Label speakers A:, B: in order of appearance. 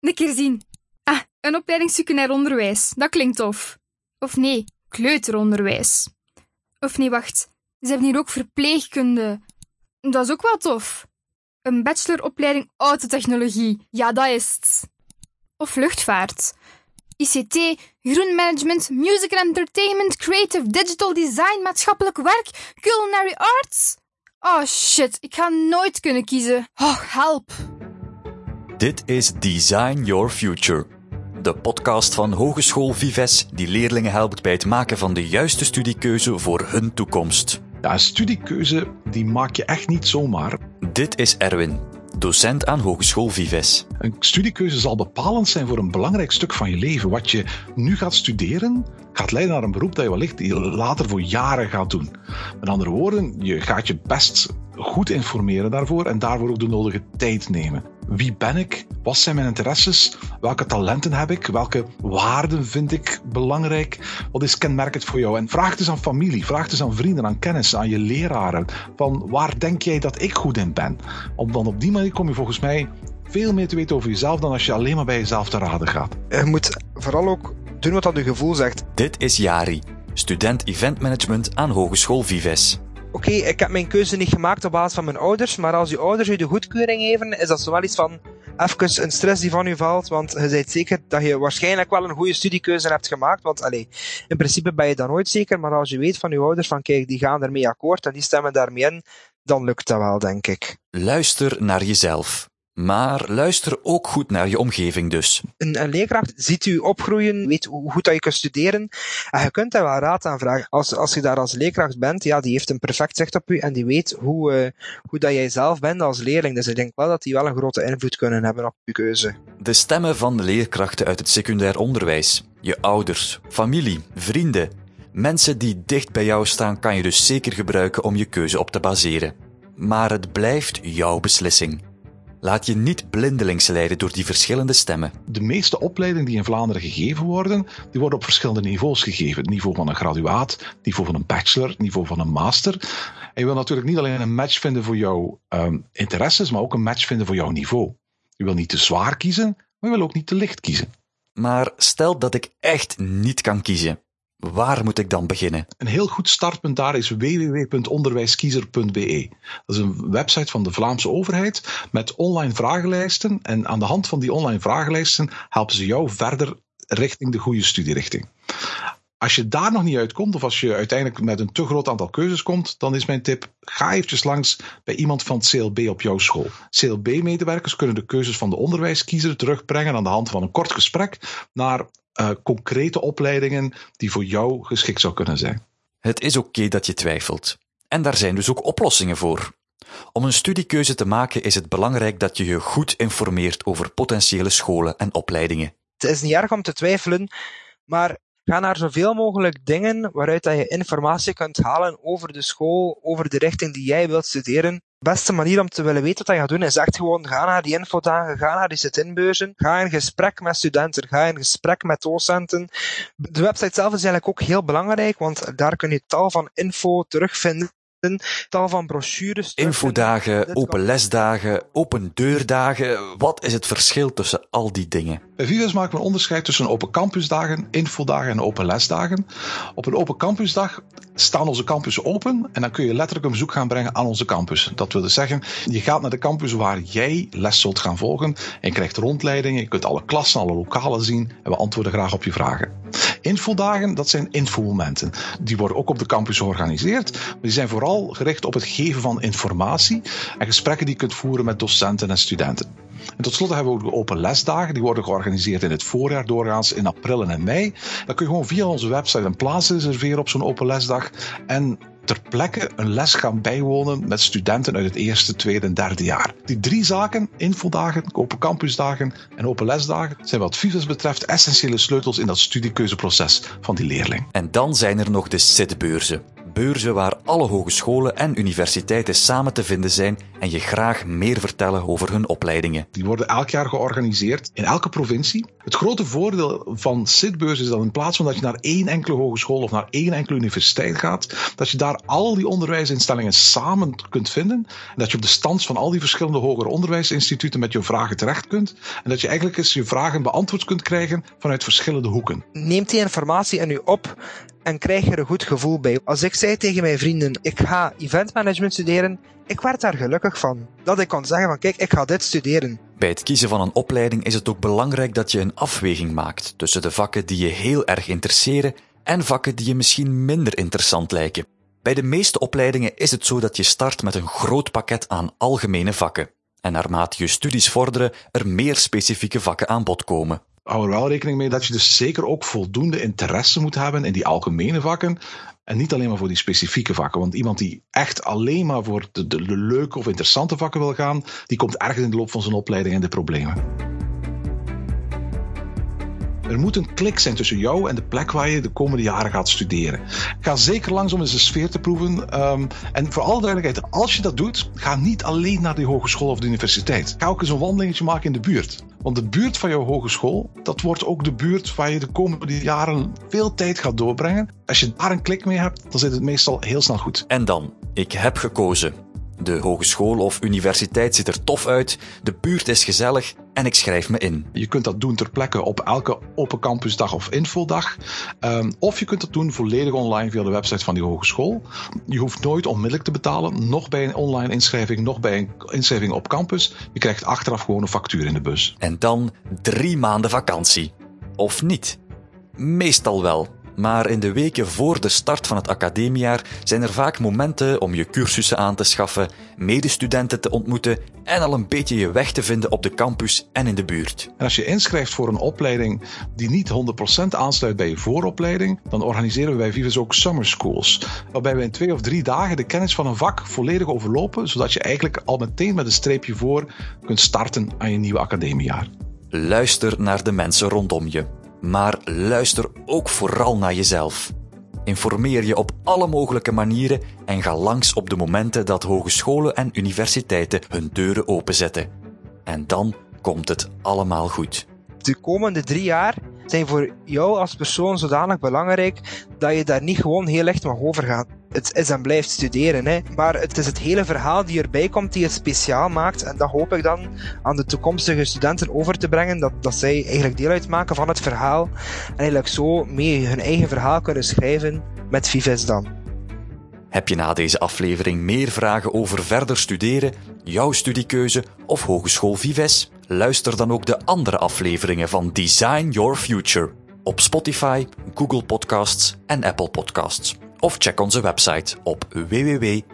A: een keer zien. Ah, een opleiding secundair onderwijs. Dat klinkt tof. Of nee, kleuteronderwijs. Of nee, wacht. Ze hebben hier ook verpleegkunde. Dat is ook wel tof. Een bacheloropleiding autotechnologie. Ja, dat is het. Of luchtvaart. ICT, groenmanagement, music and entertainment, creative digital design, maatschappelijk werk, culinary arts. Oh shit, ik ga nooit kunnen kiezen. Oh, help.
B: Dit is Design Your Future, de podcast van Hogeschool Vives die leerlingen helpt bij het maken van de juiste studiekeuze voor hun toekomst.
C: Ja, een studiekeuze die maak je echt niet zomaar.
B: Dit is Erwin, docent aan Hogeschool Vives.
C: Een studiekeuze zal bepalend zijn voor een belangrijk stuk van je leven. Wat je nu gaat studeren, gaat leiden naar een beroep dat je wellicht later voor jaren gaat doen. Met andere woorden, je gaat je best goed informeren daarvoor en daarvoor ook de nodige tijd nemen. Wie ben ik? Wat zijn mijn interesses? Welke talenten heb ik? Welke waarden vind ik belangrijk? Wat is kenmerkend voor jou? En vraag het eens aan familie, vraag het eens aan vrienden, aan kennis, aan je leraren. Van waar denk jij dat ik goed in ben? Om dan op die manier kom je volgens mij veel meer te weten over jezelf dan als je alleen maar bij jezelf te raden gaat.
D: Je moet vooral ook doen wat dat je gevoel zegt.
B: Dit is Jari, student eventmanagement aan Hogeschool Vives.
D: Oké, ik heb mijn keuze niet gemaakt op basis van mijn ouders, maar als je ouders je de goedkeuring geven, is dat zowel iets van even een stress die van u valt, want je weet zeker dat je waarschijnlijk wel een goede studiekeuze hebt gemaakt, want allee, in principe ben je dan nooit zeker, maar als je weet van je ouders van kijk, die gaan ermee akkoord en die stemmen daarmee in, dan lukt dat wel, denk ik.
B: Luister naar jezelf. Maar luister ook goed naar je omgeving dus.
D: Een, een leerkracht ziet u opgroeien, weet hoe goed dat je kunt studeren. En je kunt daar wel raad aan vragen. Als, als je daar als leerkracht bent, ja, die heeft een perfect zicht op u en die weet hoe, uh, hoe dat jij zelf bent als leerling. Dus ik denk wel dat die wel een grote invloed kunnen hebben op je keuze.
B: De stemmen van de leerkrachten uit het secundair onderwijs, je ouders, familie, vrienden, mensen die dicht bij jou staan, kan je dus zeker gebruiken om je keuze op te baseren. Maar het blijft jouw beslissing. Laat je niet blindelings leiden door die verschillende stemmen.
C: De meeste opleidingen die in Vlaanderen gegeven worden, die worden op verschillende niveaus gegeven. Het niveau van een graduaat, het niveau van een bachelor, het niveau van een master. En je wil natuurlijk niet alleen een match vinden voor jouw um, interesses, maar ook een match vinden voor jouw niveau. Je wil niet te zwaar kiezen, maar je wil ook niet te licht kiezen.
B: Maar stel dat ik echt niet kan kiezen. Waar moet ik dan beginnen?
C: Een heel goed startpunt daar is www.onderwijskiezer.be. Dat is een website van de Vlaamse overheid met online vragenlijsten. En aan de hand van die online vragenlijsten helpen ze jou verder richting de goede studierichting. Als je daar nog niet uitkomt, of als je uiteindelijk met een te groot aantal keuzes komt, dan is mijn tip: ga eventjes langs bij iemand van het CLB op jouw school. CLB-medewerkers kunnen de keuzes van de onderwijskiezer terugbrengen aan de hand van een kort gesprek naar uh, concrete opleidingen die voor jou geschikt zou kunnen zijn.
B: Het is oké okay dat je twijfelt. En daar zijn dus ook oplossingen voor. Om een studiekeuze te maken is het belangrijk dat je je goed informeert over potentiële scholen en opleidingen.
D: Het is niet erg om te twijfelen, maar ga naar zoveel mogelijk dingen waaruit dat je informatie kunt halen over de school, over de richting die jij wilt studeren. De beste manier om te willen weten wat je gaat doen is echt gewoon ga naar die infodagen, ga naar die sit-inbeurzen, ga in gesprek met studenten, ga in gesprek met docenten. De website zelf is eigenlijk ook heel belangrijk, want daar kun je tal van info terugvinden tal van brochures.
B: Infodagen, open lesdagen, open deurdagen. Wat is het verschil tussen al die dingen?
C: Bij Vives maken we een onderscheid tussen open campusdagen, infodagen en open lesdagen. Op een open campusdag staan onze campussen open en dan kun je letterlijk een bezoek gaan brengen aan onze campus. Dat wil dus zeggen, je gaat naar de campus waar jij les zult gaan volgen en je krijgt rondleidingen, je kunt alle klassen, alle lokalen zien en we antwoorden graag op je vragen. Infodagen, dat zijn infomomenten. Die worden ook op de campus georganiseerd, maar die zijn vooral gericht op het geven van informatie en gesprekken die je kunt voeren met docenten en studenten. En tot slot hebben we ook de open lesdagen. Die worden georganiseerd in het voorjaar, doorgaans in april en mei. Dan kun je gewoon via onze website een plaats reserveren op zo'n open lesdag. En ter plekke een les gaan bijwonen met studenten uit het eerste, tweede en derde jaar. Die drie zaken, infodagen, open campusdagen en open lesdagen, zijn wat Vives betreft essentiële sleutels in dat studiekeuzeproces van die leerling.
B: En dan zijn er nog de SIT-beurzen beurzen waar alle hogescholen en universiteiten samen te vinden zijn en je graag meer vertellen over hun opleidingen.
C: Die worden elk jaar georganiseerd in elke provincie. Het grote voordeel van SIT-beurs is dat in plaats van dat je naar één enkele hogeschool of naar één enkele universiteit gaat, dat je daar al die onderwijsinstellingen samen kunt vinden. En dat je op de stand van al die verschillende hoger onderwijsinstituten met je vragen terecht kunt. En dat je eigenlijk eens je vragen beantwoord kunt krijgen vanuit verschillende hoeken.
D: Neemt die informatie in u op en krijg je er een goed gevoel bij. Als ik zei tegen mijn vrienden, ik ga eventmanagement studeren, ik werd daar gelukkig van. Dat ik kon zeggen van, kijk, ik ga dit studeren.
B: Bij het kiezen van een opleiding is het ook belangrijk dat je een afweging maakt tussen de vakken die je heel erg interesseren en vakken die je misschien minder interessant lijken. Bij de meeste opleidingen is het zo dat je start met een groot pakket aan algemene vakken. En naarmate je studies vorderen, er meer specifieke vakken aan bod komen
C: hou er wel rekening mee dat je dus zeker ook voldoende interesse moet hebben in die algemene vakken. En niet alleen maar voor die specifieke vakken. Want iemand die echt alleen maar voor de, de, leuke of interessante vakken wil gaan, die komt ergens in de loop van zijn opleiding in de problemen. Er moet een klik zijn tussen jou en de plek waar je de komende jaren gaat studeren. Ga zeker langs om eens de sfeer te proeven. Um, en voor alle duidelijkheid, als je dat doet, ga niet alleen naar de hogeschool of de universiteit. Ga ook eens een wandelingetje maken in de buurt. Want de buurt van jouw hogeschool, dat wordt ook de buurt waar je de komende jaren veel tijd gaat doorbrengen. Als je daar een klik mee hebt, dan zit het meestal heel snel goed.
B: En dan, ik heb gekozen. De hogeschool of universiteit ziet er tof uit, de buurt is gezellig en ik schrijf me in.
C: Je kunt dat doen ter plekke op elke open campusdag of infodag. Um, of je kunt dat doen volledig online via de website van die hogeschool. Je hoeft nooit onmiddellijk te betalen, nog bij een online inschrijving, nog bij een inschrijving op campus. Je krijgt achteraf gewoon een factuur in de bus.
B: En dan drie maanden vakantie. Of niet? Meestal wel. Maar in de weken voor de start van het academiejaar zijn er vaak momenten om je cursussen aan te schaffen, medestudenten te ontmoeten en al een beetje je weg te vinden op de campus en in de buurt.
C: En als je inschrijft voor een opleiding die niet 100% aansluit bij je vooropleiding, dan organiseren we bij Vives ook summer schools, waarbij we in twee of drie dagen de kennis van een vak volledig overlopen, zodat je eigenlijk al meteen met een streepje voor kunt starten aan je nieuwe academiejaar.
B: Luister naar de mensen rondom je. Maar luister ook vooral naar jezelf. Informeer je op alle mogelijke manieren en ga langs op de momenten dat hogescholen en universiteiten hun deuren openzetten. En dan komt het allemaal goed.
D: De komende drie jaar zijn voor jou als persoon zodanig belangrijk dat je daar niet gewoon heel licht mag overgaan. Het is en blijft studeren, hè. maar het is het hele verhaal die erbij komt die het speciaal maakt. En dat hoop ik dan aan de toekomstige studenten over te brengen, dat, dat zij eigenlijk deel uitmaken van het verhaal. En eigenlijk zo mee hun eigen verhaal kunnen schrijven met Vives dan.
B: Heb je na deze aflevering meer vragen over verder studeren, jouw studiekeuze of Hogeschool Vives? Luister dan ook de andere afleveringen van Design Your Future op Spotify, Google Podcasts en Apple Podcasts. Of check onze website op www.vives.be.